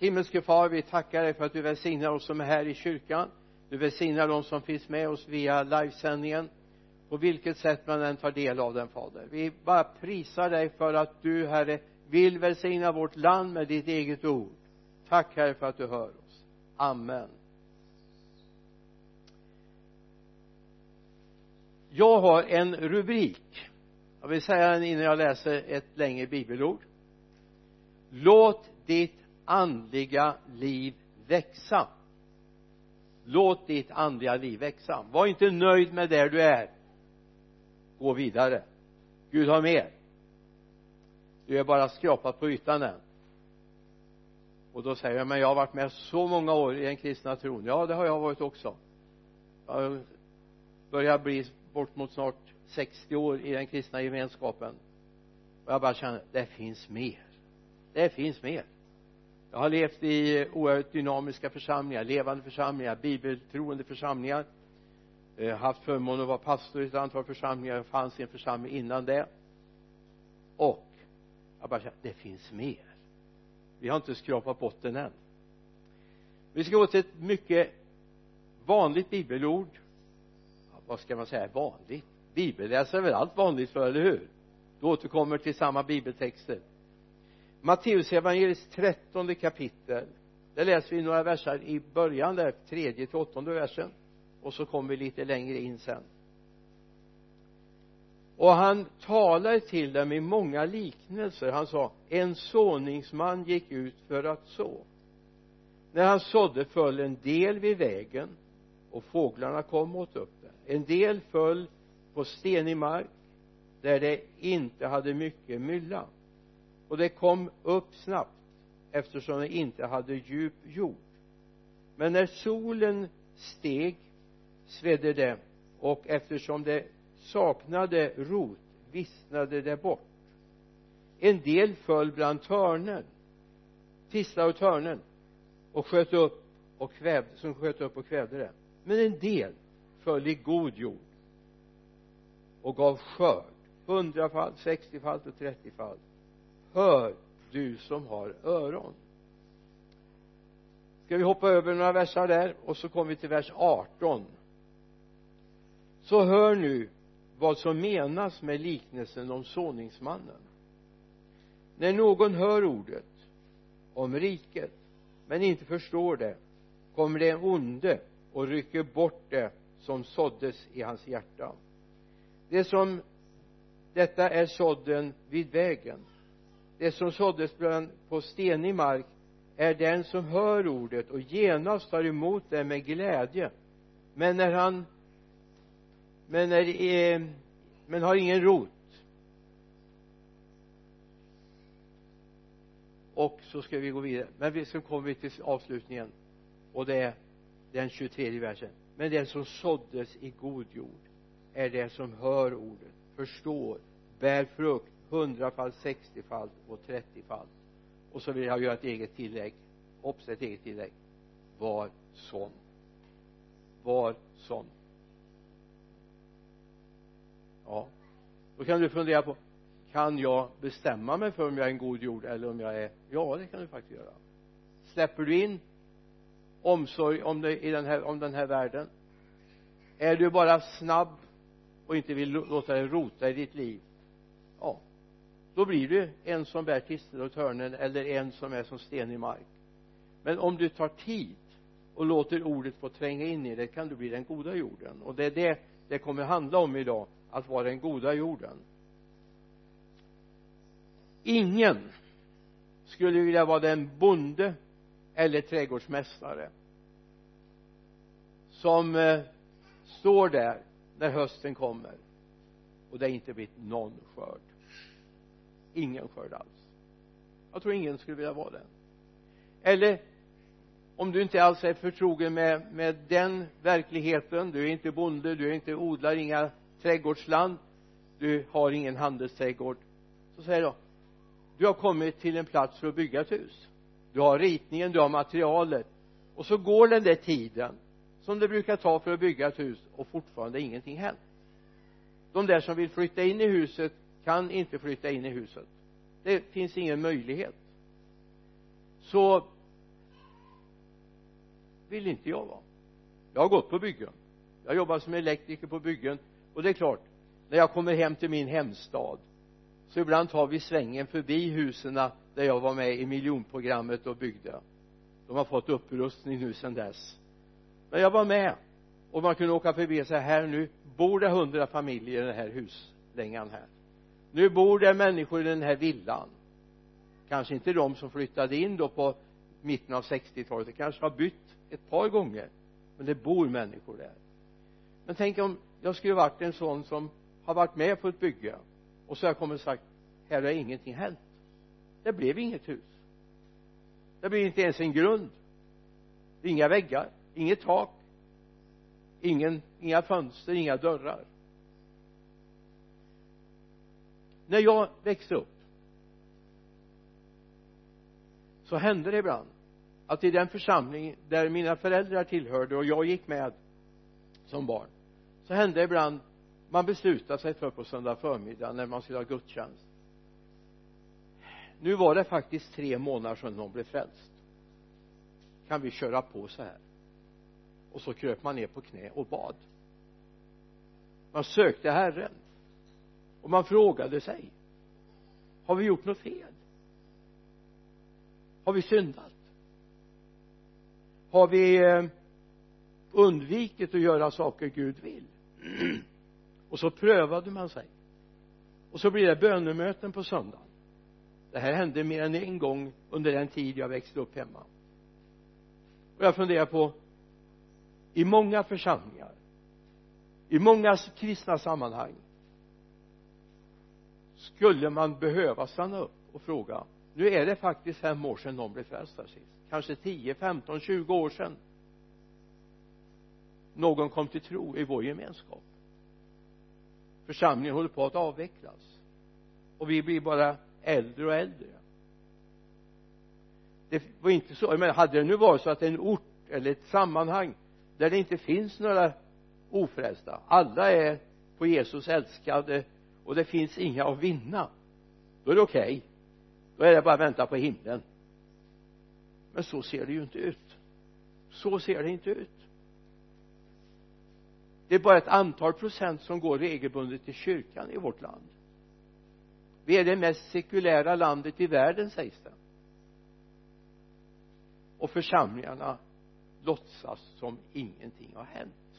himmelske far vi tackar dig för att du välsignar oss som är här i kyrkan. Du välsignar de som finns med oss via livesändningen. På vilket sätt man än tar del av den fader. Vi bara prisar dig för att du herre vill välsigna vårt land med ditt eget ord. Tack herre för att du hör oss. Amen. Jag har en rubrik. Jag vill säga den innan jag läser ett längre bibelord. Låt ditt andliga liv växa. Låt ditt andliga liv växa. Var inte nöjd med där du är. Gå vidare. Gud har mer. Du är bara skrapat på ytan än. Och då säger jag men jag har varit med så många år i den kristna tron. Ja det har jag varit också. Jag börjar bli bort mot snart 60 år i den kristna gemenskapen. Och jag bara känner det finns mer. Det finns mer jag har levt i oerhört dynamiska församlingar levande församlingar bibeltroende församlingar. Eh, haft förmånen att vara pastor i ett antal församlingar. Jag fanns i en församling innan det. Och jag bara känner det finns mer. Vi har inte skrapat botten än. Vi ska gå till ett mycket vanligt bibelord. Vad ska man säga? Vanligt? Bibelläsare är väl allt vanligt för eller hur? Du återkommer till samma bibeltexter. Matteus evangelis trettonde kapitel. Där läser vi några verser i början där tredje till åttonde versen. Och så kommer vi lite längre in sen. Och han talade till dem i många liknelser. Han sa en såningsman gick ut för att så. När han sådde föll en del vid vägen och fåglarna kom och åt upp det en del föll på stenig mark där det inte hade mycket mylla och det kom upp snabbt eftersom det inte hade djup jord. Men när solen steg svedde det och eftersom det saknade rot vissnade det bort. En del föll bland törnen tistlar och törnen och sköt upp och kvävde, som sköt upp och kvävde det. Men en del föll i god jord och gav skörd. Hundrafalt, sextiofalt och trettiofalt hör du som har öron. Ska vi hoppa över några versar där? Och så kommer vi till vers 18 så hör nu vad som menas med liknelsen om såningsmannen. När någon hör ordet om riket men inte förstår det kommer det en onde och rycker bort det som såddes i hans hjärta. Det som detta är sådden vid vägen det som såddes bland på stenig mark är den som hör ordet och genast tar emot det med glädje. Men när han men när eh, men har ingen rot. Och så ska vi gå vidare. Men vi kommer vi till avslutningen. Och det är den 23 versen. Men det som såddes i god jord är det som hör ordet förstår bär frukt hundrafalt, sextiofalt och trettiofalt och så vill jag göra ett eget tillägg. Observera ett eget tillägg. Var sån. Var sån. Ja. Då kan du fundera på kan jag bestämma mig för om jag är en god jord eller om jag är? Ja det kan du faktiskt göra. Släpper du in omsorg om dig i den här om den här världen? Är du bara snabb och inte vill låta dig rota i ditt liv? Ja då blir du en som bär tistel och törnen eller en som är som sten i mark. Men om du tar tid och låter ordet få tränga in i dig kan du bli den goda jorden. Och det är det det kommer handla om idag att vara den goda jorden. Ingen skulle vilja vara den bonde eller trädgårdsmästare som eh, står där när hösten kommer och det inte blivit någon skörd ingen skörd alls. Jag tror ingen skulle vilja vara den. Eller om du inte alls är förtrogen med, med den verkligheten du är inte bonde, du är inte odlar inga trädgårdsland du har ingen handelsträdgård så säger jag du har kommit till en plats för att bygga ett hus. Du har ritningen, du har materialet. Och så går den där tiden som det brukar ta för att bygga ett hus och fortfarande ingenting hänt. De där som vill flytta in i huset kan inte flytta in i huset. Det finns ingen möjlighet. Så vill inte jag vara. Jag har gått på byggen. Jag jobbar som elektriker på byggen. Och det är klart när jag kommer hem till min hemstad så ibland tar vi svängen förbi husen där jag var med i miljonprogrammet och byggde. De har fått upprustning nu sedan dess. Men jag var med. Och man kunde åka förbi och säga här nu bor det hundra familjer i den här huslängan här nu bor det människor i den här villan. Kanske inte de som flyttade in då på mitten av 60-talet det kanske har bytt ett par gånger men det bor människor där. Men tänk om jag skulle varit en sån som har varit med på ett bygge och så har jag kommit och sagt här har ingenting hänt. Det blev inget hus. Det blev inte ens en grund. Inga väggar inget tak ingen, inga fönster, inga dörrar. När jag växte upp så hände det ibland att i den församling där mina föräldrar tillhörde och jag gick med som barn så hände det ibland man beslutade sig för på söndag förmiddag när man skulle ha gudstjänst. Nu var det faktiskt tre månader sedan någon blev frälst. Kan vi köra på så här? Och så kröp man ner på knä och bad. Man sökte Herren och man frågade sig har vi gjort något fel? Har vi syndat? Har vi eh, undvikit att göra saker Gud vill? Och så prövade man sig. Och så blir det bönemöten på söndagen. Det här hände mer än en gång under den tid jag växte upp hemma. Och jag funderar på i många församlingar i många kristna sammanhang skulle man behöva stanna upp och fråga nu är det faktiskt fem år sedan någon blev frälst här sist. Kanske 10, 15, 20 år sedan. Någon kom till tro i vår gemenskap. Församlingen håller på att avvecklas. Och vi blir bara äldre och äldre. Det var inte så, men hade det nu varit så att en ort eller ett sammanhang där det inte finns några ofrälsta alla är på Jesus älskade och det finns inga att vinna då är det okej. Okay. då är det bara att vänta på himlen. Men så ser det ju inte ut. Så ser det inte ut. Det är bara ett antal procent som går regelbundet till kyrkan i vårt land. Vi är det mest sekulära landet i världen sägs det. Och församlingarna låtsas som ingenting har hänt.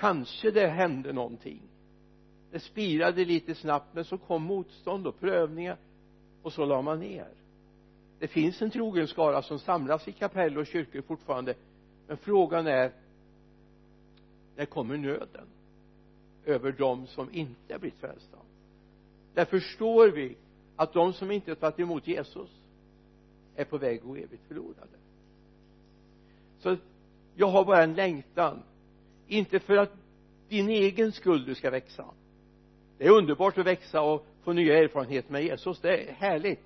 Kanske det hände någonting. Det spirade lite snabbt men så kom motstånd och prövningar och så la man ner. Det finns en trogen skara som samlas i kapell och kyrkor fortfarande men frågan är när kommer nöden över dem som inte blivit frälsta? Där förstår vi att de som inte tagit emot Jesus är på väg att gå evigt förlorade. Så jag har bara en längtan inte för att din egen skull du ska växa. Det är underbart att växa och få nya erfarenheter med Jesus. Det är härligt.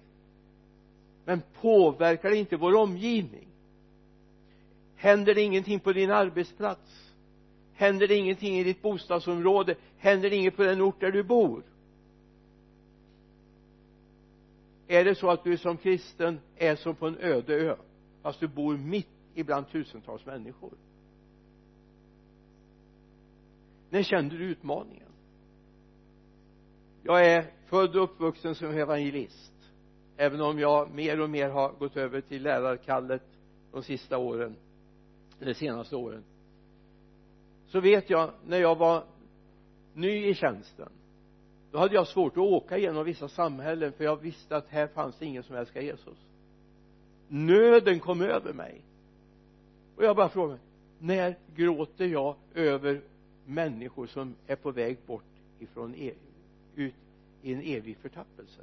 Men påverkar det inte vår omgivning? Händer det ingenting på din arbetsplats? Händer det ingenting i ditt bostadsområde? Händer det inget på den ort där du bor? Är det så att du som kristen är som på en öde ö fast du bor mitt ibland tusentals människor? När kände du utmaningen? Jag är född och uppvuxen som evangelist även om jag mer och mer har gått över till lärarkallet de sista åren eller senaste åren. Så vet jag när jag var ny i tjänsten då hade jag svårt att åka genom vissa samhällen för jag visste att här fanns det ingen som älskade Jesus. Nöden kom över mig. Och jag bara frågade när gråter jag över människor som är på väg bort ifrån er, ut i en evig förtappelse.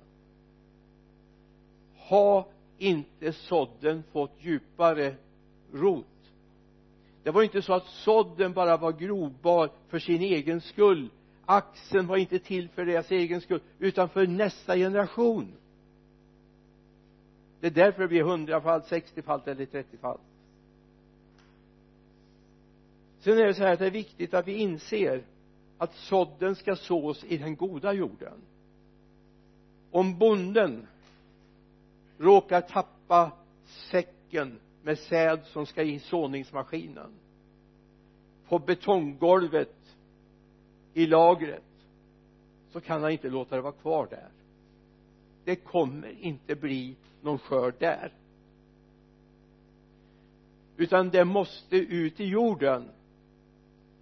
Har inte sådden fått djupare rot. Det var inte så att sådden bara var grobar för sin egen skull. Axeln var inte till för deras egen skull utan för nästa generation. Det är därför det blir hundrafalt, sextiofalt eller trettiofalt sen är det så här att det är viktigt att vi inser att sådden ska sås i den goda jorden. Om bonden råkar tappa säcken med säd som ska i såningsmaskinen på betonggolvet i lagret så kan han inte låta det vara kvar där. Det kommer inte bli någon skörd där. Utan det måste ut i jorden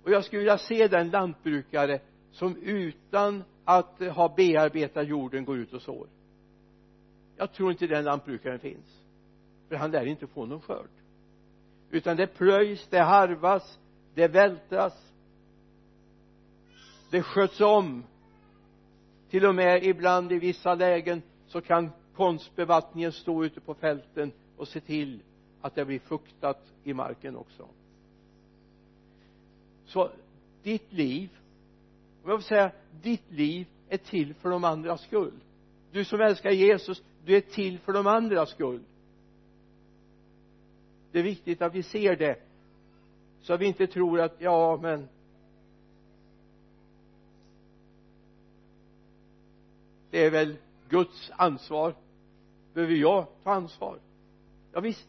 och jag skulle vilja se den lantbrukare som utan att ha bearbetat jorden går ut och sår. Jag tror inte den lantbrukaren finns för han lär inte få någon skörd. Utan det plöjs, det harvas, det vältras det sköts om. Till och med ibland i vissa lägen så kan konstbevattningen stå ute på fälten och se till att det blir fuktat i marken också så ditt liv om jag får säga ditt liv är till för de andras skull. Du som älskar Jesus du är till för de andras skull. Det är viktigt att vi ser det så att vi inte tror att ja men det är väl Guds ansvar. Behöver jag ta ansvar? Ja visst.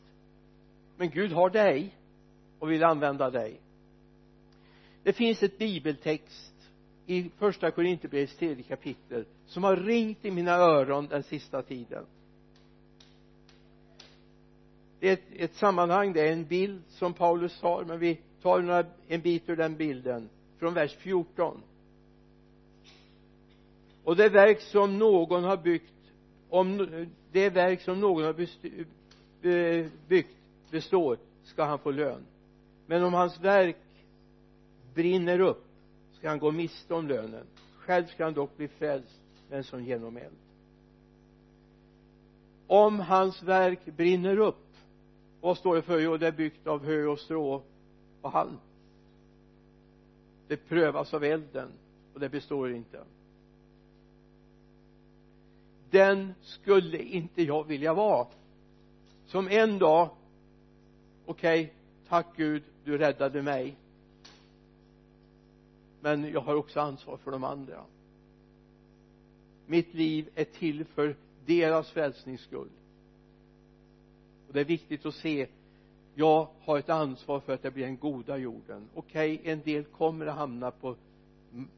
Men Gud har dig och vill använda dig det finns ett bibeltext i första Korinthierbrevets tredje kapitel som har ringt i mina öron den sista tiden. Det är ett, ett sammanhang det är en bild som Paulus tar men vi tar några, en bit ur den bilden från vers 14 och det verk som någon har byggt om det verk som någon har eh, byggt består ska han få lön. Men om hans verk brinner upp ska han gå miste om lönen. Själv ska han dock bli frälst men som genom eld. Om hans verk brinner upp vad står det för? Jo det är byggt av hö och strå och halm. Det prövas av elden och det består inte. Den skulle inte jag vilja vara. Som en dag okej okay, tack Gud du räddade mig men jag har också ansvar för de andra. Mitt liv är till för deras frälsnings skull. Och det är viktigt att se jag har ett ansvar för att det blir den goda jorden. Okej okay, en del kommer att hamna på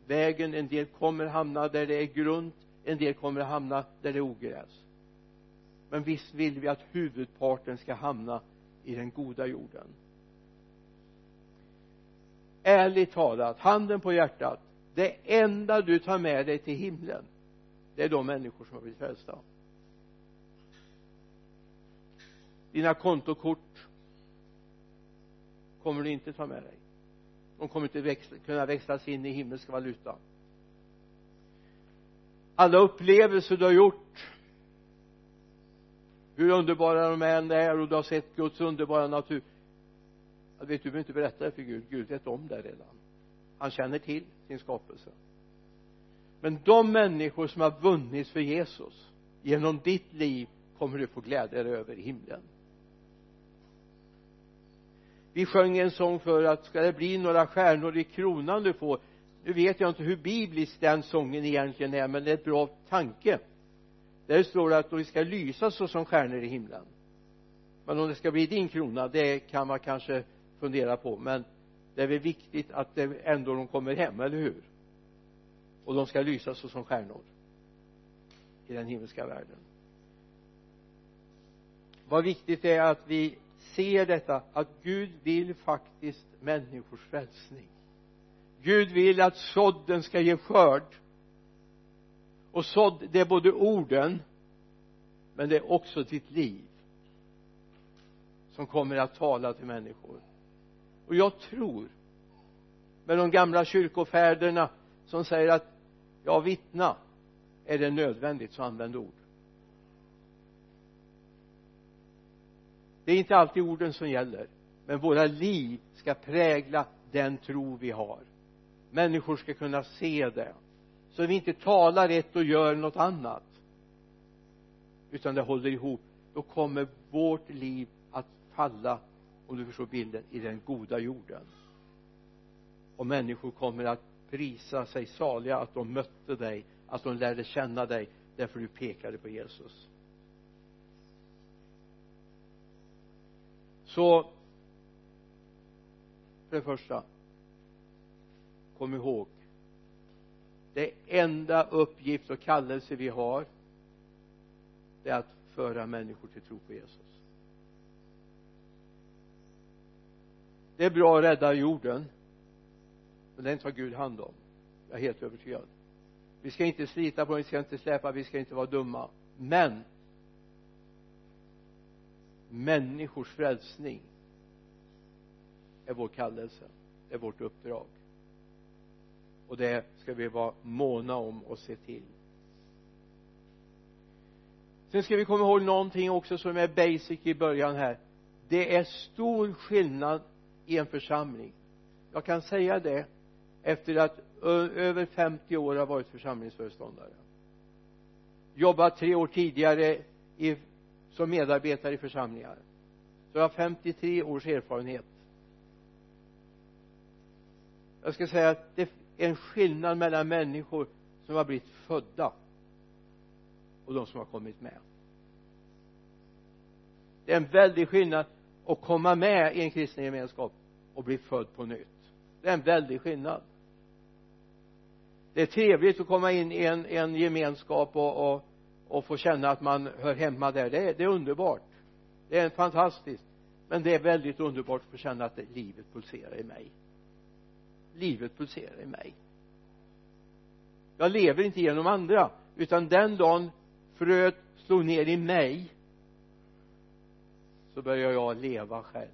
vägen en del kommer att hamna där det är grunt en del kommer att hamna där det är ogräs. Men visst vill vi att huvudparten ska hamna i den goda jorden ärligt talat handen på hjärtat det enda du tar med dig till himlen det är de människor som har blivit frälsta. Dina kontokort kommer du inte ta med dig. De kommer inte växla, kunna växlas in i himmelsk valuta alla upplevelser du har gjort hur underbara de än är och du har sett Guds underbara natur vet du behöver inte berätta det för Gud Gud vet om det redan. Han känner till sin skapelse. Men de människor som har vunnits för Jesus genom ditt liv kommer du få glädja dig över i himlen. Vi sjöng en sång för att ska det bli några stjärnor i kronan du får. Nu vet jag inte hur biblisk den sången egentligen är men det är ett bra tanke. Där står det att vi ska lysa så som stjärnor i himlen. Men om det ska bli din krona det kan man kanske fundera på men det är väl viktigt att det ändå de kommer hem, eller hur? Och de ska lysa så som stjärnor i den himmelska världen. Vad viktigt är att vi ser detta att Gud vill faktiskt människors frälsning. Gud vill att sådden ska ge skörd. Och sådd det är både orden men det är också ditt liv som kommer att tala till människor och jag tror med de gamla kyrkofäderna som säger att ja vittna är det nödvändigt så använd ord. Det är inte alltid orden som gäller men våra liv ska prägla den tro vi har. Människor ska kunna se det så vi inte talar ett och gör något annat utan det håller ihop. Då kommer vårt liv att falla om du förstår bilden i den goda jorden. Och människor kommer att prisa sig saliga att de mötte dig att de lärde känna dig därför du pekade på Jesus. Så för det första kom ihåg det enda uppgift och kallelse vi har det är att föra människor till tro på Jesus. Det är bra att rädda jorden men den tar Gud hand om. Jag är helt övertygad. Vi ska inte slita på den, vi ska inte släpa, vi ska inte vara dumma. Men människors frälsning är vår kallelse det är vårt uppdrag. Och det ska vi vara måna om och se till. Sen ska vi komma ihåg någonting också som är basic i början här. Det är stor skillnad i en församling. Jag kan säga det efter att över 50 år har varit församlingsföreståndare. Jobbat tre år tidigare i, som medarbetare i församlingar. Så jag har 53 års erfarenhet. Jag ska säga att det är en skillnad mellan människor som har blivit födda och de som har kommit med. Det är en väldig skillnad och komma med i en kristen gemenskap och bli född på nytt. Det är en väldig skillnad. Det är trevligt att komma in i en, en gemenskap och, och, och få känna att man hör hemma där. Det är, det är underbart. Det är fantastiskt. Men det är väldigt underbart att få känna att livet pulserar i mig. Livet pulserar i mig. Jag lever inte genom andra utan den dagen fröet slog ner i mig så börjar jag leva själv.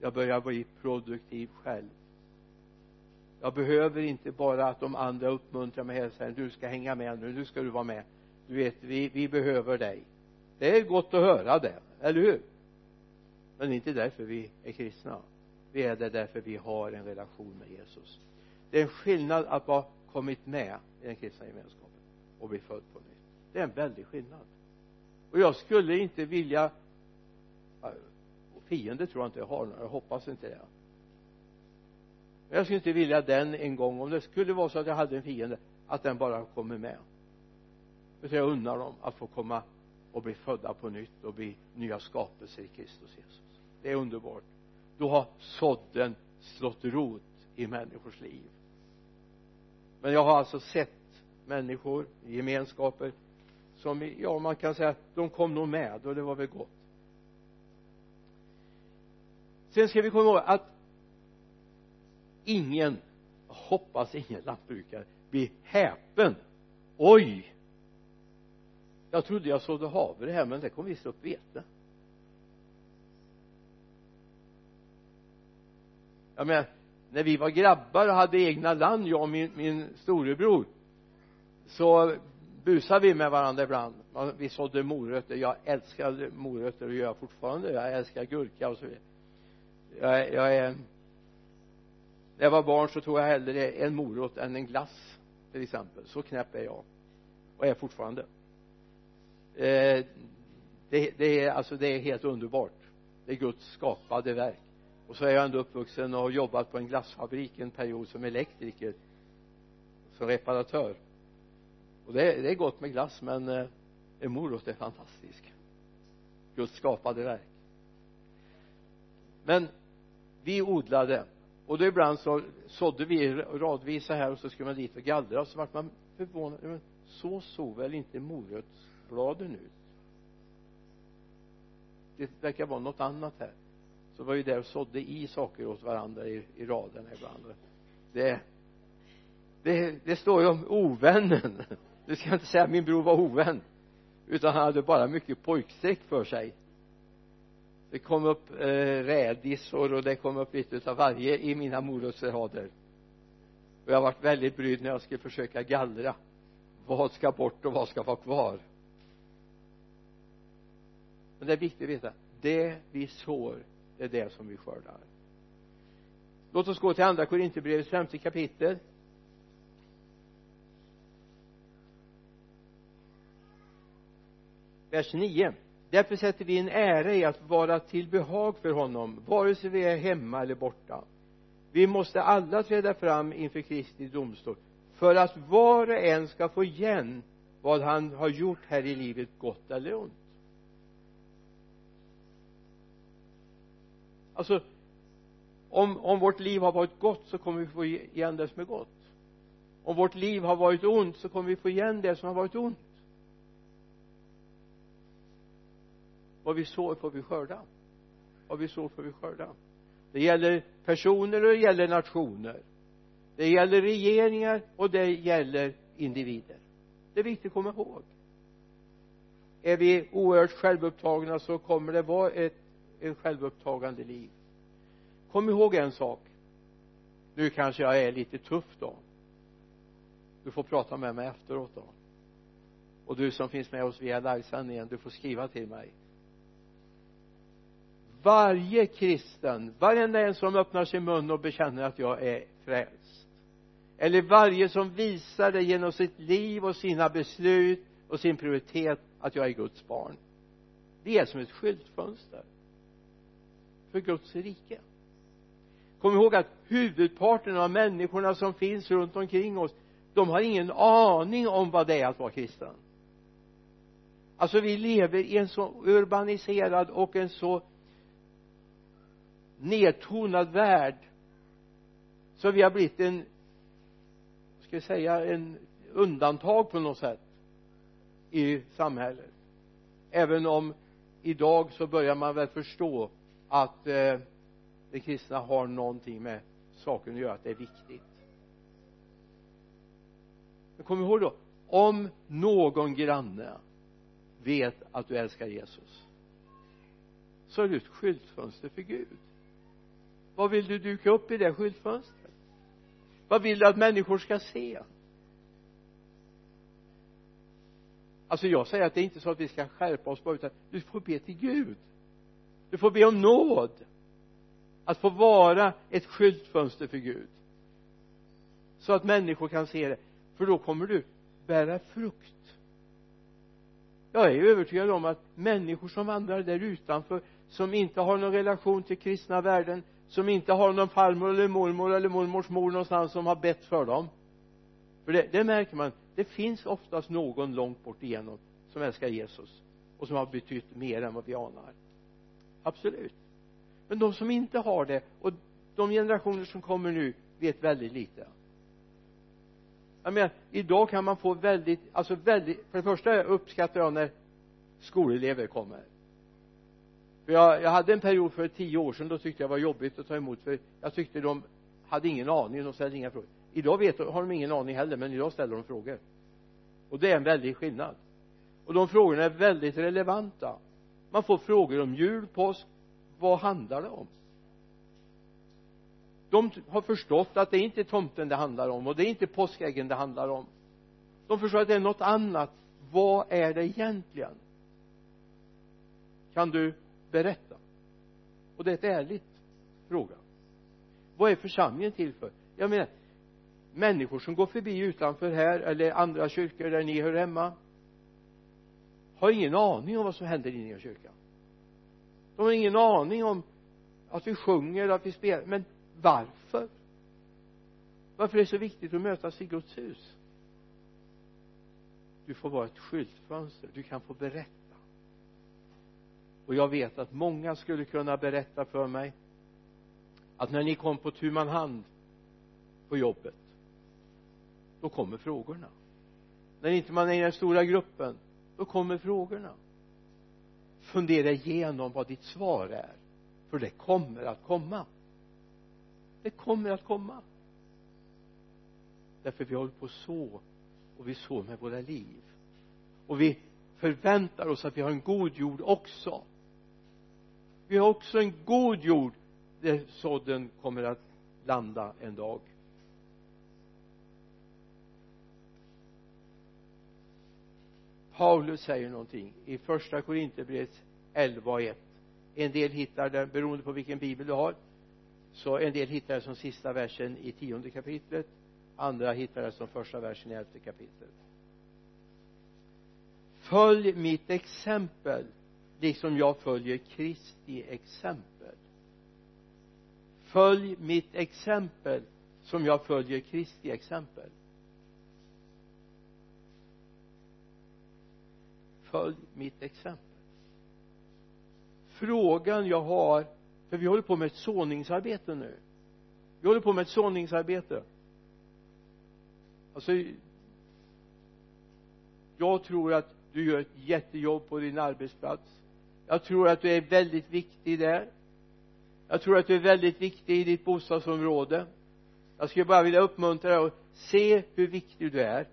Jag börjar bli produktiv själv. Jag behöver inte bara att de andra uppmuntrar mig och säger du ska hänga med nu, nu ska du vara med. Du vet vi, vi behöver dig. Det är gott att höra det, eller hur? Men det är inte därför vi är kristna. Vi är det därför vi har en relation med Jesus. Det är en skillnad att ha kommit med i den kristna gemenskapen och bli född på nytt. Det är en väldig skillnad. Och jag skulle inte vilja fiende tror jag inte jag har jag hoppas inte det. Men jag skulle inte vilja den en gång. Om det skulle vara så att jag hade en fiende att den bara kommer med. Utan jag undrar dem att få komma och bli födda på nytt och bli nya skapelser i Kristus Jesus. Det är underbart. Då har sådden slått rot i människors liv. Men jag har alltså sett människor i gemenskaper som ja man kan säga de kom nog med och det var väl gott sen ska vi komma ihåg att ingen hoppas ingen lantbrukare blir häpen. Oj! Jag trodde jag sådde havre här men det kom visst upp vete jag menar när vi var grabbar och hade egna land jag och min, min storebror så busade vi med varandra ibland. Vi sådde morötter. Jag älskade morötter och gör jag fortfarande. Jag älskar gurka och så vidare jag, jag är när jag var barn så tog jag hellre en morot än en glass till exempel. Så knäpp är jag och är fortfarande. Eh, det, det är alltså det är helt underbart. Det är Guds skapade verk. Och så är jag ändå uppvuxen och har jobbat på en glassfabrik en period som elektriker som reparatör. Och det, är, det är gott med glass men eh, en morot är fantastisk. Guds skapade verk. Men vi odlade. Och då ibland så sådde vi radvisa här och så skulle man dit och gallra och så vart man förvånad. Men så såg väl inte morötsbladen ut? Det verkar vara något annat här. Så var vi där och sådde i saker åt varandra i, i raderna ibland. Det det, det står ju om ovännen. Du ska inte säga att min bror var ovän utan han hade bara mycket pojkstreck för sig det kom upp eh, rädisor och det kom upp lite av varje i mina morotsrader och jag varit väldigt brydd när jag skulle försöka gallra. Vad ska bort och vad ska vara kvar? Men det är viktigt att veta. Det vi sår det är det som vi skördar. Låt oss gå till andra Korinthierbrevets femte kapitel. Vers 9 därför sätter vi en ära i att vara till behag för honom vare sig vi är hemma eller borta. Vi måste alla träda fram inför Kristi domstol för att var och en ska få igen vad han har gjort här i livet gott eller ont. Alltså om, om vårt liv har varit gott så kommer vi få igen det som är gott. Om vårt liv har varit ont så kommer vi få igen det som har varit ont. Vad vi sår får vi skörda. Vad vi sår får vi skörda. Det gäller personer och det gäller nationer. Det gäller regeringar och det gäller individer. Det är viktigt att komma ihåg. Är vi oerhört självupptagna så kommer det vara ett, ett självupptagande liv. Kom ihåg en sak. Nu kanske jag är lite tuff då. Du får prata med mig efteråt då. Och du som finns med oss via livesändningen du får skriva till mig varje kristen varenda en som öppnar sin mun och bekänner att jag är frälst. Eller varje som visar det genom sitt liv och sina beslut och sin prioritet att jag är Guds barn. Det är som ett skyltfönster för Guds rike. Kom ihåg att huvudparten av människorna som finns runt omkring oss de har ingen aning om vad det är att vara kristen. Alltså vi lever i en så urbaniserad och en så nedtonad värld. Så vi har blivit en ska jag säga en undantag på något sätt i samhället. Även om idag så börjar man väl förstå att eh, det kristna har någonting med saken att göra att det är viktigt. Men kom ihåg då om någon granne vet att du älskar Jesus så är du ett skyltfönster för Gud vad vill du duka upp i det skyltfönstret? Vad vill du att människor ska se? Alltså jag säger att det är inte så att vi ska skärpa oss bara utan du får be till Gud. Du får be om nåd att få vara ett skyltfönster för Gud så att människor kan se det. För då kommer du bära frukt. Jag är övertygad om att människor som vandrar där utanför som inte har någon relation till kristna värden som inte har någon farmor eller mormor eller mormors mor någonstans som har bett för dem. För det, det märker man det finns oftast någon långt bort igenom som älskar Jesus och som har betytt mer än vad vi anar. Absolut. Men de som inte har det och de generationer som kommer nu vet väldigt lite. Jag menar idag kan man få väldigt alltså väldigt för det första uppskattar jag när skolelever kommer för jag, jag hade en period för tio år sedan då tyckte jag var jobbigt att ta emot för jag tyckte de hade ingen aning de ställde inga frågor. Idag vet, har de ingen aning heller men idag ställer de frågor. Och det är en väldig skillnad. Och de frågorna är väldigt relevanta. Man får frågor om jul, påsk vad handlar det om? De har förstått att det är inte tomten det handlar om och det är inte påskäggen det handlar om. De förstår att det är något annat. Vad är det egentligen? Kan du berätta. Och det är ett ärligt fråga. Vad är församlingen till för? Jag menar människor som går förbi utanför här eller andra kyrkor där ni hör hemma har ingen aning om vad som händer inne i kyrkan. De har ingen aning om att vi sjunger, att vi spelar. Men varför? Varför är det så viktigt att mötas i Guds hus? Du får vara ett skyltfönster. Du kan få berätta och jag vet att många skulle kunna berätta för mig att när ni kom på tu man hand på jobbet då kommer frågorna. När inte man är i den stora gruppen då kommer frågorna. Fundera igenom vad ditt svar är för det kommer att komma. Det kommer att komma. Därför vi håller på så och vi sår med våra liv. Och vi förväntar oss att vi har en god jord också vi har också en god jord där sådden kommer att landa en dag. Paulus säger någonting i första Korinthierbrevet 11 och 1 en del hittar det beroende på vilken bibel du har så en del hittar det som sista versen i tionde kapitlet andra hittar det som första versen i elfte kapitlet. Följ mitt exempel liksom jag följer Kristi exempel. Följ mitt exempel som jag följer Kristi exempel. Följ mitt exempel. Frågan jag har för vi håller på med ett såningsarbete nu. Vi håller på med ett såningsarbete. Alltså jag tror att du gör ett jättejobb på din arbetsplats jag tror att du är väldigt viktig där. Jag tror att du är väldigt viktig i ditt bostadsområde. Jag skulle bara vilja uppmuntra dig att se hur viktig du är.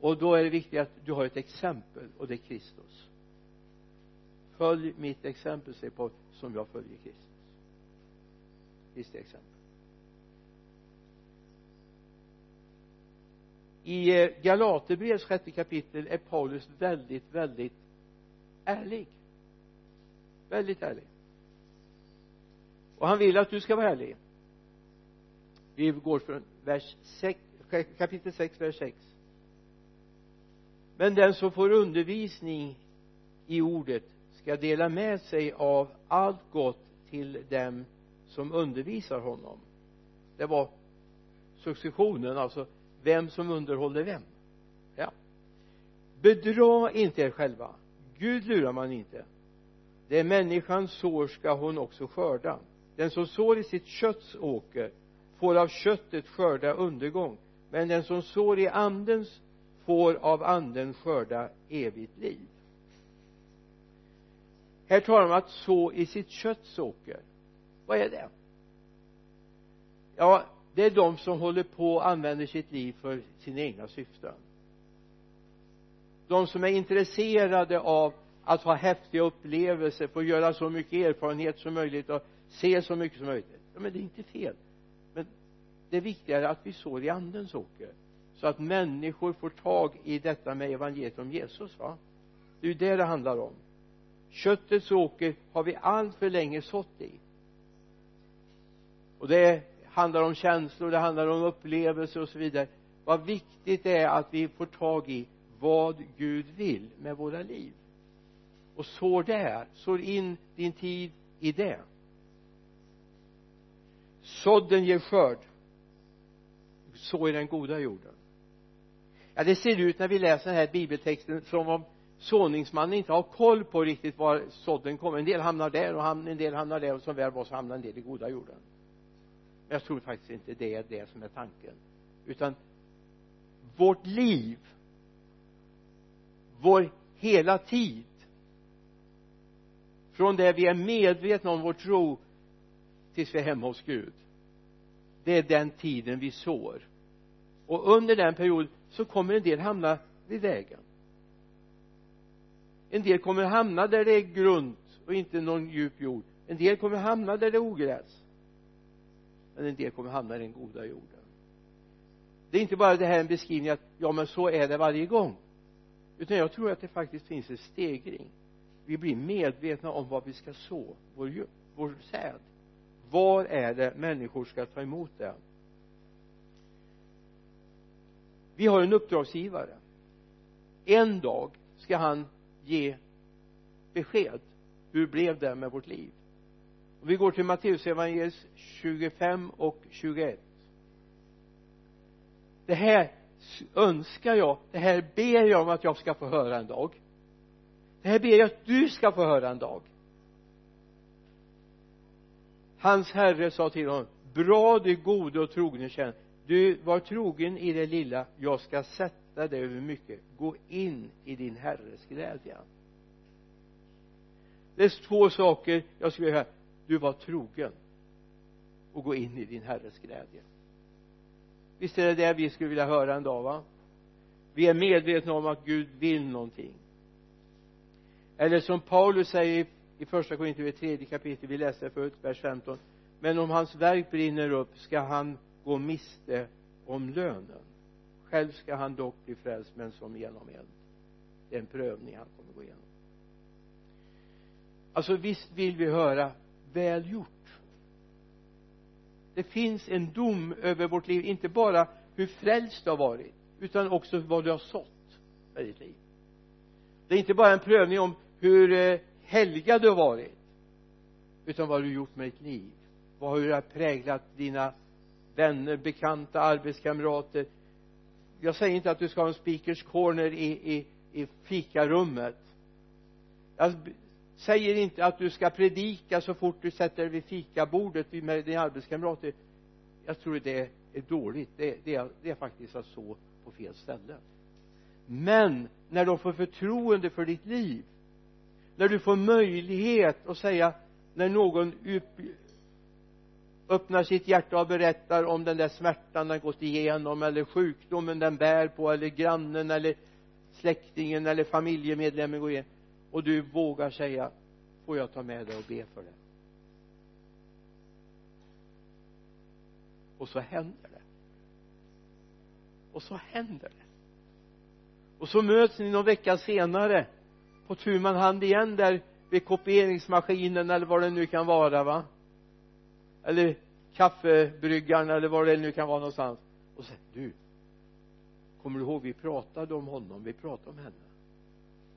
Och då är det viktigt att du har ett exempel och det är Kristus. Följ mitt exempel säger Paul som jag följer Kristus. Kristi exempel. I eh, Galaterbrevets sjätte kapitel är Paulus väldigt väldigt ärlig. Väldigt ärlig. Och han vill att du ska vara ärlig. Vi går från vers 6 kapitel 6 vers 6 men den som får undervisning i ordet ska dela med sig av allt gott till dem som undervisar honom. Det var successionen alltså vem som underhåller vem. Ja. Bedra inte er själva. Gud lurar man inte. Det människan sår ska hon också skörda. Den som sår i sitt kötts åker får av köttet skörda undergång men den som sår i andens får av anden skörda evigt liv. Här talar man om att så i sitt kötts åker. Vad är det? Ja det är de som håller på och använder sitt liv för sina egna syften de som är intresserade av att ha häftiga upplevelser få göra så mycket erfarenhet som möjligt och se så mycket som möjligt. Ja men det är inte fel. Men det viktiga är att vi sår i andens åker så att människor får tag i detta med evangeliet om Jesus va? Det är ju det det handlar om. Köttets åker har vi allt för länge sått i. Och det handlar om känslor det handlar om upplevelser och så vidare. Vad viktigt det är att vi får tag i vad Gud vill med våra liv. Och sår där, sår in din tid i det. Sådden ger skörd. Så i den goda jorden. Ja det ser ut när vi läser den här bibeltexten som om såningsmannen inte har koll på riktigt var sådden kommer. En del hamnar där och en del hamnar där och som väl var så hamnar en del i goda jorden. Men jag tror faktiskt inte det är det som är tanken. Utan vårt liv vår hela tid. Från det vi är medvetna om vår tro tills vi är hemma hos Gud. Det är den tiden vi sår. Och under den perioden så kommer en del hamna vid vägen. En del kommer hamna där det är grunt och inte någon djup jord. En del kommer hamna där det är ogräs. Men en del kommer hamna i den goda jorden. Det är inte bara det här en beskrivning att ja men så är det varje gång utan jag tror att det faktiskt finns en stegring. Vi blir medvetna om vad vi ska så vår, vår säd. Var är det människor ska ta emot det? Vi har en uppdragsgivare. En dag ska han ge besked. Hur blev det med vårt liv? Om vi går till Matteusevangeliet 25 och 21 det här önskar jag det här ber jag om att jag ska få höra en dag. Det här ber jag att du ska få höra en dag. Hans herre sa till honom bra du gode och trogne tjänare du var trogen i det lilla. Jag ska sätta dig över mycket. Gå in i din herres glädje. Det är två saker jag skulle vilja du var trogen och gå in i din herres glädje visst är det det vi skulle vilja höra en dag va? Vi är medvetna om att Gud vill någonting. Eller som Paulus säger i första Korinthierbrevet tredje kapitel vi läste förut vers 15 men om hans verk brinner upp ska han gå miste om lönen. Själv ska han dock bli frälst men som genom eld. Det är en prövning han kommer gå igenom. Alltså visst vill vi höra väl gjort det finns en dom över vårt liv inte bara hur frälst du har varit utan också vad du har sått med ditt liv. Det är inte bara en prövning om hur eh, helgad du har varit utan vad du har gjort med ditt liv? Vad hur det har präglat dina vänner, bekanta, arbetskamrater? Jag säger inte att du ska ha en speakers corner i, i, i fikarummet. Jag säger inte att du ska predika så fort du sätter dig vid fikabordet med dina arbetskamrater jag tror det är dåligt. Det, det, är, det är faktiskt att så på fel ställe. Men när de får förtroende för ditt liv när du får möjlighet att säga när någon öppnar sitt hjärta och berättar om den där smärtan den gått igenom eller sjukdomen den bär på eller grannen eller släktingen eller familjemedlemmen går igenom och du vågar säga får jag ta med dig och be för det? Och så händer det. Och så händer det. Och så möts ni någon vecka senare på tu man hand igen där vid kopieringsmaskinen eller vad det nu kan vara va? Eller kaffebryggaren eller vad det nu kan vara någonstans. Och säger du kommer du ihåg vi pratade om honom vi pratade om henne.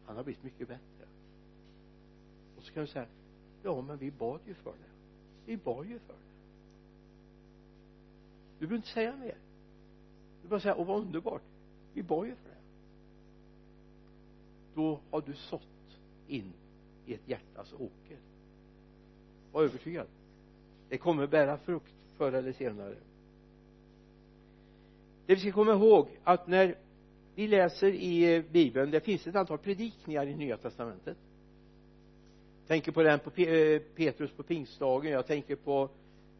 Han har blivit mycket bättre ska du säga ja men vi bad ju för det. Vi bad ju för det. Du behöver inte säga mer. Du bara säga åh vad underbart. Vi bad ju för det. Då har du sått in i ett hjärtas åker. Var övertygad. Det kommer bära frukt förr eller senare. Det vi ska komma ihåg att när vi läser i bibeln det finns ett antal predikningar i nya testamentet tänker på den på eh, Petrus på pingstdagen jag tänker på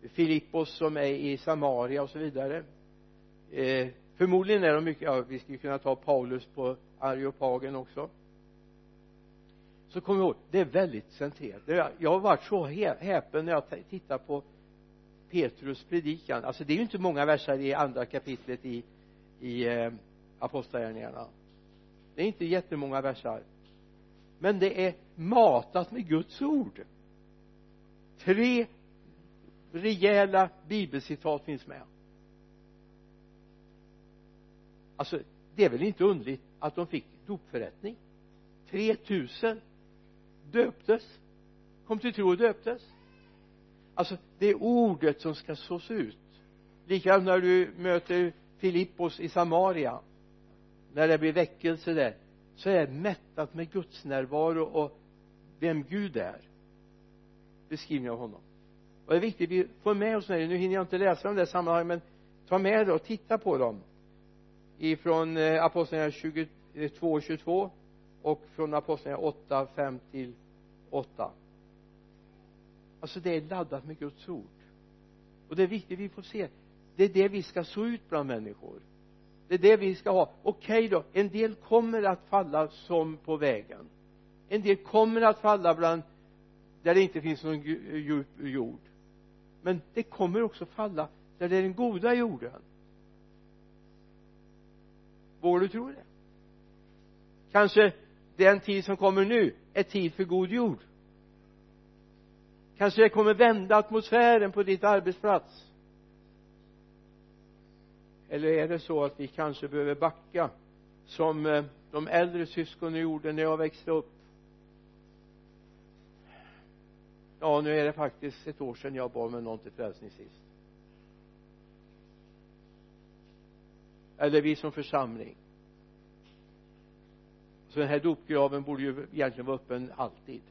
Filippos som är i Samaria och så vidare. Eh, förmodligen är de mycket, ja vi skulle kunna ta Paulus på Areopagen också. Så kom ihåg det är väldigt centrerat. Jag har varit så häpen när jag tittar på Petrus predikan. Alltså det är ju inte många verser i andra kapitlet i i eh, apostlagärningarna. Det är inte jättemånga verser men det är matat med Guds ord. Tre rejäla bibelcitat finns med. Alltså det är väl inte underligt att de fick dopförrättning? 3000 döptes. Kom till tro och döptes. Alltså det är ordet som ska sås ut. Likadant när du möter Filippos i Samaria när det blir väckelse där så är det mättat med Guds närvaro och vem Gud är. Beskrivning av honom. Och det är viktigt vi får med oss det. Nu hinner jag inte läsa de där sammanhangen men ta med det och titta på dem. Ifrån eh, apostlagärningarna 22 eh, och 22 och från apostlagärningarna 8, 5 till 8 alltså det är laddat med Guds ord. Och det är viktigt vi får se. Det är det vi ska så ut bland människor det är det vi ska ha. Okej då en del kommer att falla som på vägen. En del kommer att falla bland där det inte finns någon djup jord. Men det kommer också falla där det är den goda jorden. Vågar du tro det? Kanske den tid som kommer nu är tid för god jord. Kanske det kommer vända atmosfären på ditt arbetsplats eller är det så att vi kanske behöver backa som eh, de äldre syskonen gjorde när jag växte upp? Ja nu är det faktiskt ett år sedan jag bad med någon till frälsning sist. Eller vi som församling. Så den här dopgraven borde ju egentligen vara öppen alltid.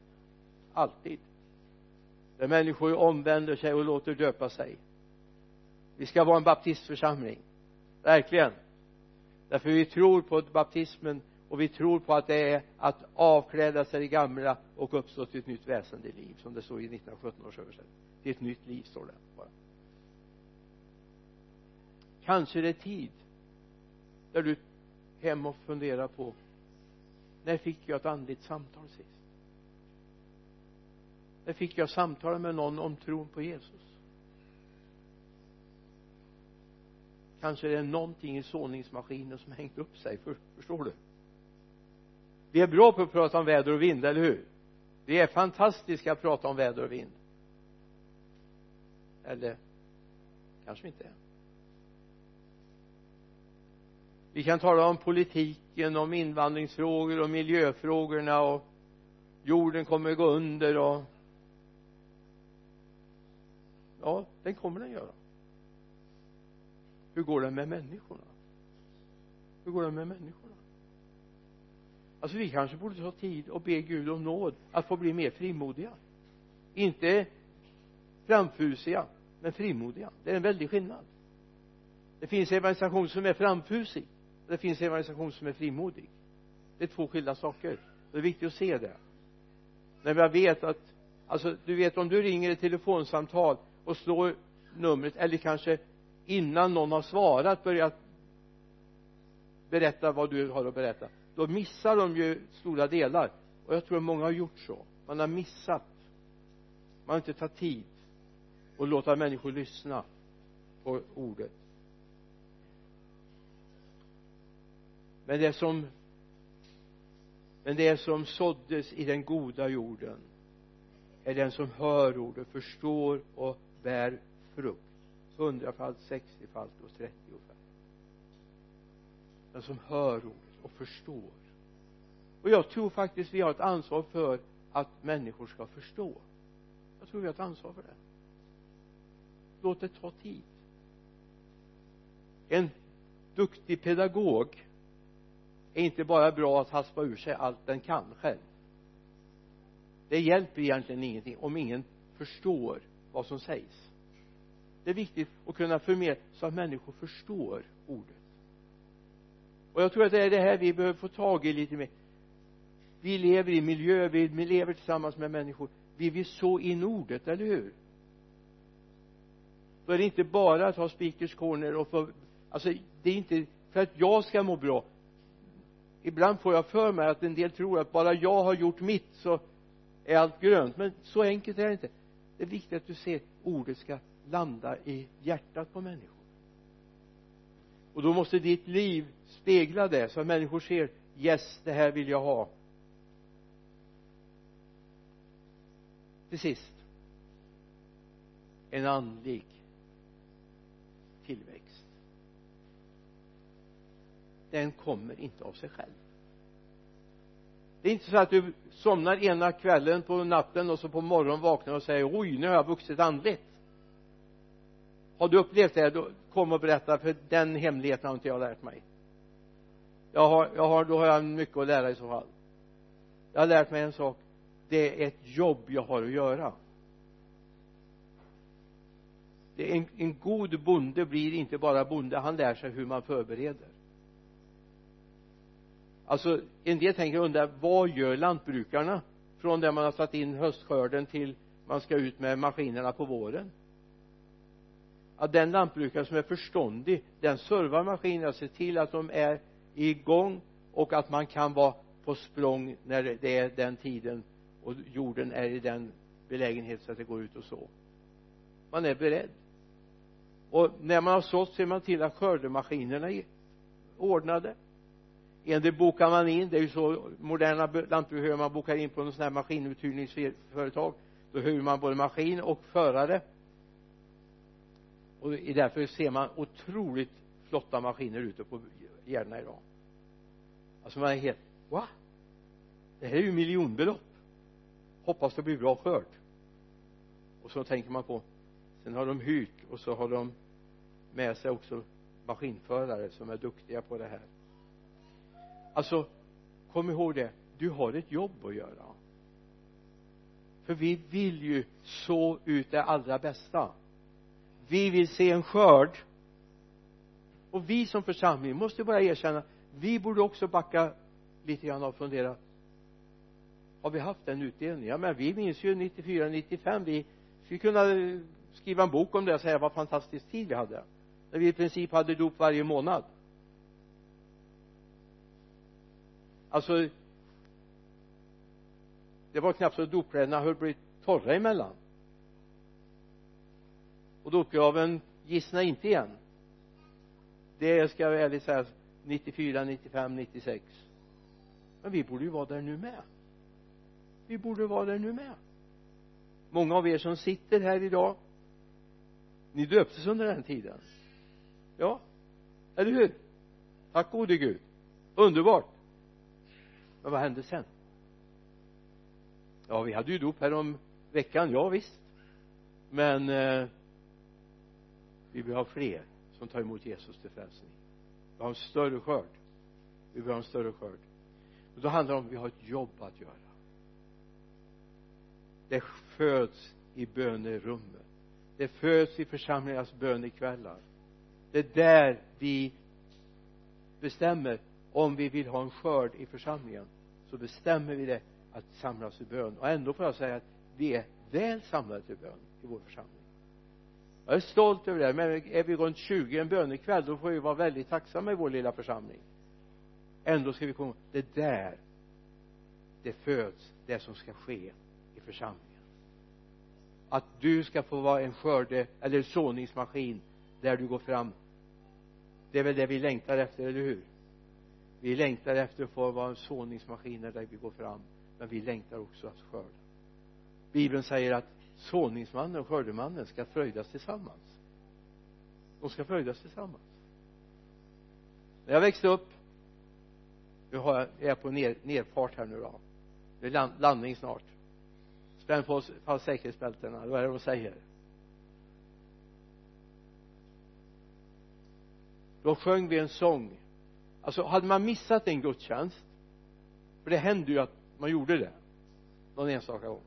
Alltid. Där människor omvänder sig och låter döpa sig. Vi ska vara en baptistförsamling verkligen. Därför vi tror på baptismen och vi tror på att det är att avkläda sig det gamla och uppstå till ett nytt väsende liv som det står i 1917 års översättning. Till ett nytt liv står det bara. Kanske det är tid där du hem och funderar på när fick jag ett andligt samtal sist? När fick jag samtala med någon om tron på Jesus? Kanske det är någonting i såningsmaskinen som hängt upp sig för, förstår du? Vi är bra på att prata om väder och vind, eller hur? Vi är fantastiska att prata om väder och vind. Eller kanske vi inte är. Vi kan tala om politiken, om invandringsfrågor och miljöfrågorna och jorden kommer att gå under och ja, den kommer den göra hur går det med människorna? Hur går det med människorna? Alltså vi kanske borde ta tid och be Gud om nåd att få bli mer frimodiga. Inte framfusiga men frimodiga. Det är en väldig skillnad. Det finns evangelisation som är framfusig och det finns evangelisation som är frimodig. Det är två skilda saker. Det är viktigt att se det. När jag vet att alltså du vet om du ringer ett telefonsamtal och slår numret eller kanske innan någon har svarat börjat berätta vad du har att berätta då missar de ju stora delar. Och jag tror att många har gjort så. Man har missat. Man har inte tagit tid och låta människor lyssna på ordet. Men det som men det som såddes i den goda jorden är den som hör ordet, förstår och bär frukt hundrafalt, sextiofalt och trettiofalt. Den som hör ordet och förstår. Och jag tror faktiskt vi har ett ansvar för att människor ska förstå. Jag tror vi har ett ansvar för det. Låt det ta tid. En duktig pedagog är inte bara bra att haspa ur sig allt den kan själv. Det hjälper egentligen ingenting om ingen förstår vad som sägs det är viktigt att kunna förmedla så att människor förstår ordet. Och jag tror att det är det här vi behöver få tag i lite mer. Vi lever i miljö, vi lever tillsammans med människor. Vi vill så in ordet, eller hur? Då är det inte bara att ha speakers corner och få alltså det är inte för att jag ska må bra. Ibland får jag för mig att en del tror att bara jag har gjort mitt så är allt grönt men så enkelt är det inte. Det är viktigt att du ser ordet ska landa i hjärtat på människor. Och då måste ditt liv spegla det så att människor ser yes det här vill jag ha. Till sist en andlig tillväxt. Den kommer inte av sig själv. Det är inte så att du somnar ena kvällen på natten och så på morgonen vaknar och säger oj nu har jag vuxit andligt har du upplevt det då kom och berätta för den hemligheten har inte jag lärt mig. Jag har, jag har, då har jag mycket att lära i så fall. Jag har lärt mig en sak. Det är ett jobb jag har att göra. Det är en, en god bonde blir inte bara bonde han lär sig hur man förbereder. Alltså en del tänker undra vad gör lantbrukarna? Från det man har satt in höstskörden till man ska ut med maskinerna på våren? Att den lantbrukare som är förståndig den servar maskinerna ser till att de är igång och att man kan vara på språng när det är den tiden och jorden är i den belägenhet så att det går ut och så. Man är beredd. Och när man har sått ser man till att skördemaskinerna är ordnade. En del bokar man in det är ju så moderna lantbrukare man bokar in på något sån här maskinuthyrningsföretag då hyr man både maskin och förare och därför ser man otroligt flotta maskiner ute på gärdena idag. Alltså man är helt va det här är ju miljonbelopp. Hoppas det blir bra skörd. Och så tänker man på sen har de hyrt och så har de med sig också maskinförare som är duktiga på det här. Alltså kom ihåg det du har ett jobb att göra. För vi vill ju så ut det allra bästa vi vill se en skörd. Och vi som församling måste bara erkänna vi borde också backa lite grann och fundera. Har vi haft den utdelningen? Ja men vi minns ju 94 95 vi skulle kunna skriva en bok om det och säga vad fantastisk tid vi hade. När vi i princip hade dop varje månad. Alltså det var knappt så dopkläderna höll bli torra emellan och dopgraven gissna inte igen. Det ska jag ärligt säga 94, 95, 96 men vi borde ju vara där nu med. Vi borde vara där nu med. Många av er som sitter här idag ni döptes under den tiden. Ja eller hur? Tack gode gud. Underbart. Men vad hände sen? Ja vi hade ju dop här om veckan ja visst. Men eh, vi vill ha fler som tar emot Jesus till frälsning. Vi har en större skörd. Vi vill ha en större skörd. Och då handlar det om att vi har ett jobb att göra. Det föds i bönerummet. Det föds i församlingarnas bönekvällar. Det är där vi bestämmer om vi vill ha en skörd i församlingen. Så bestämmer vi det att samlas i bön. Och ändå får jag säga att vi är väl samlade till bön i vår församling jag är stolt över det men är vi runt 20 en bönekväll då får vi vara väldigt tacksamma i vår lilla församling. Ändå ska vi komma det är där det föds det som ska ske i församlingen. Att du ska få vara en skörde eller såningsmaskin där du går fram det är väl det vi längtar efter, eller hur? Vi längtar efter att få vara en såningsmaskin där vi går fram men vi längtar också att skörda. Bibeln säger att såningsmannen och skördemannen ska fröjdas tillsammans. De ska fröjdas tillsammans. När jag växte upp nu har jag, är jag på ner, nerfart här nu då. Det är land, landning snart. Spänn på fast säkerhetsbältena vad är det de säger? Då sjöng vi en sång. Alltså hade man missat en gudstjänst för det hände ju att man gjorde det någon enstaka gång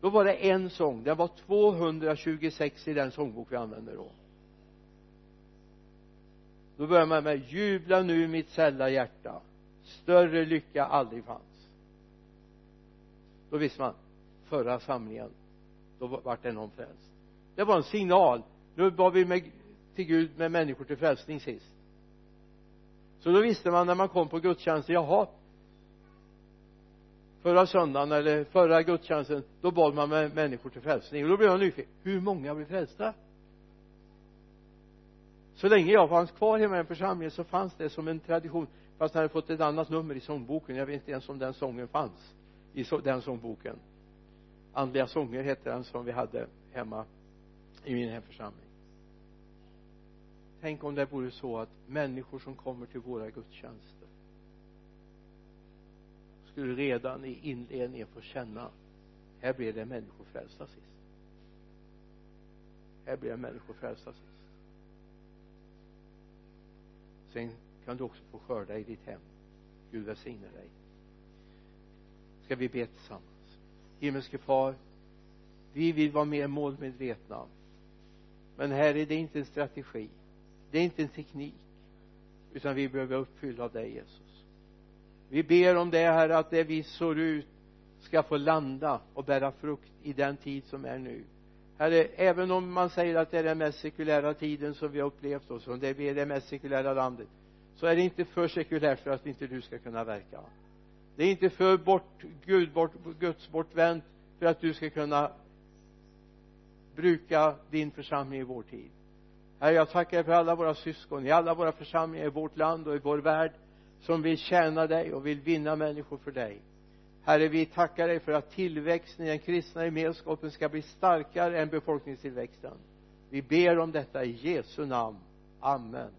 då var det en sång. Det var 226 i den sångbok vi använde då. Då börjar man med jubla nu mitt sälla hjärta. Större lycka aldrig fanns. Då visste man förra samlingen då vart det någon frälst. Det var en signal. Nu var vi med, till Gud med människor till frälsning sist. Så då visste man när man kom på gudstjänsten jaha förra söndagen eller förra gudstjänsten då bad man med människor till frälsning. Och då blev jag nyfiken. Hur många blev frälsta? Så länge jag fanns kvar hemma i en församling så fanns det som en tradition. Fast den hade fått ett annat nummer i sångboken. Jag vet inte ens om den sången fanns i den sångboken. Andliga sånger hette den som vi hade hemma i min hemförsamling. Tänk om det vore så att människor som kommer till våra gudstjänster skulle redan i inledningen få känna här blev det människor frälsta sist. Här blev det människor frälsta sist. Sen kan du också få skörda i ditt hem. Gud välsigne dig. Ska vi be tillsammans? Himmelske far vi vill vara mer målmedvetna. Men här är det inte en strategi. Det är inte en teknik. Utan vi behöver uppfylla av dig Jesus vi ber om det här att det vi sår ut ska få landa och bära frukt i den tid som är nu. Herre, även om man säger att det är den mest sekulära tiden som vi har upplevt oss och det är det mest sekulära landet så är det inte för sekulärt för att inte du ska kunna verka. Det är inte för bort Gud bort, Guds bortvänt för att du ska kunna bruka din församling i vår tid. Herre jag tackar dig för alla våra syskon i alla våra församlingar i vårt land och i vår värld som vill tjäna dig och vill vinna människor för dig. Herre vi tackar dig för att tillväxten i den kristna gemenskapen ska bli starkare än befolkningstillväxten. Vi ber om detta i Jesu namn. Amen. Amen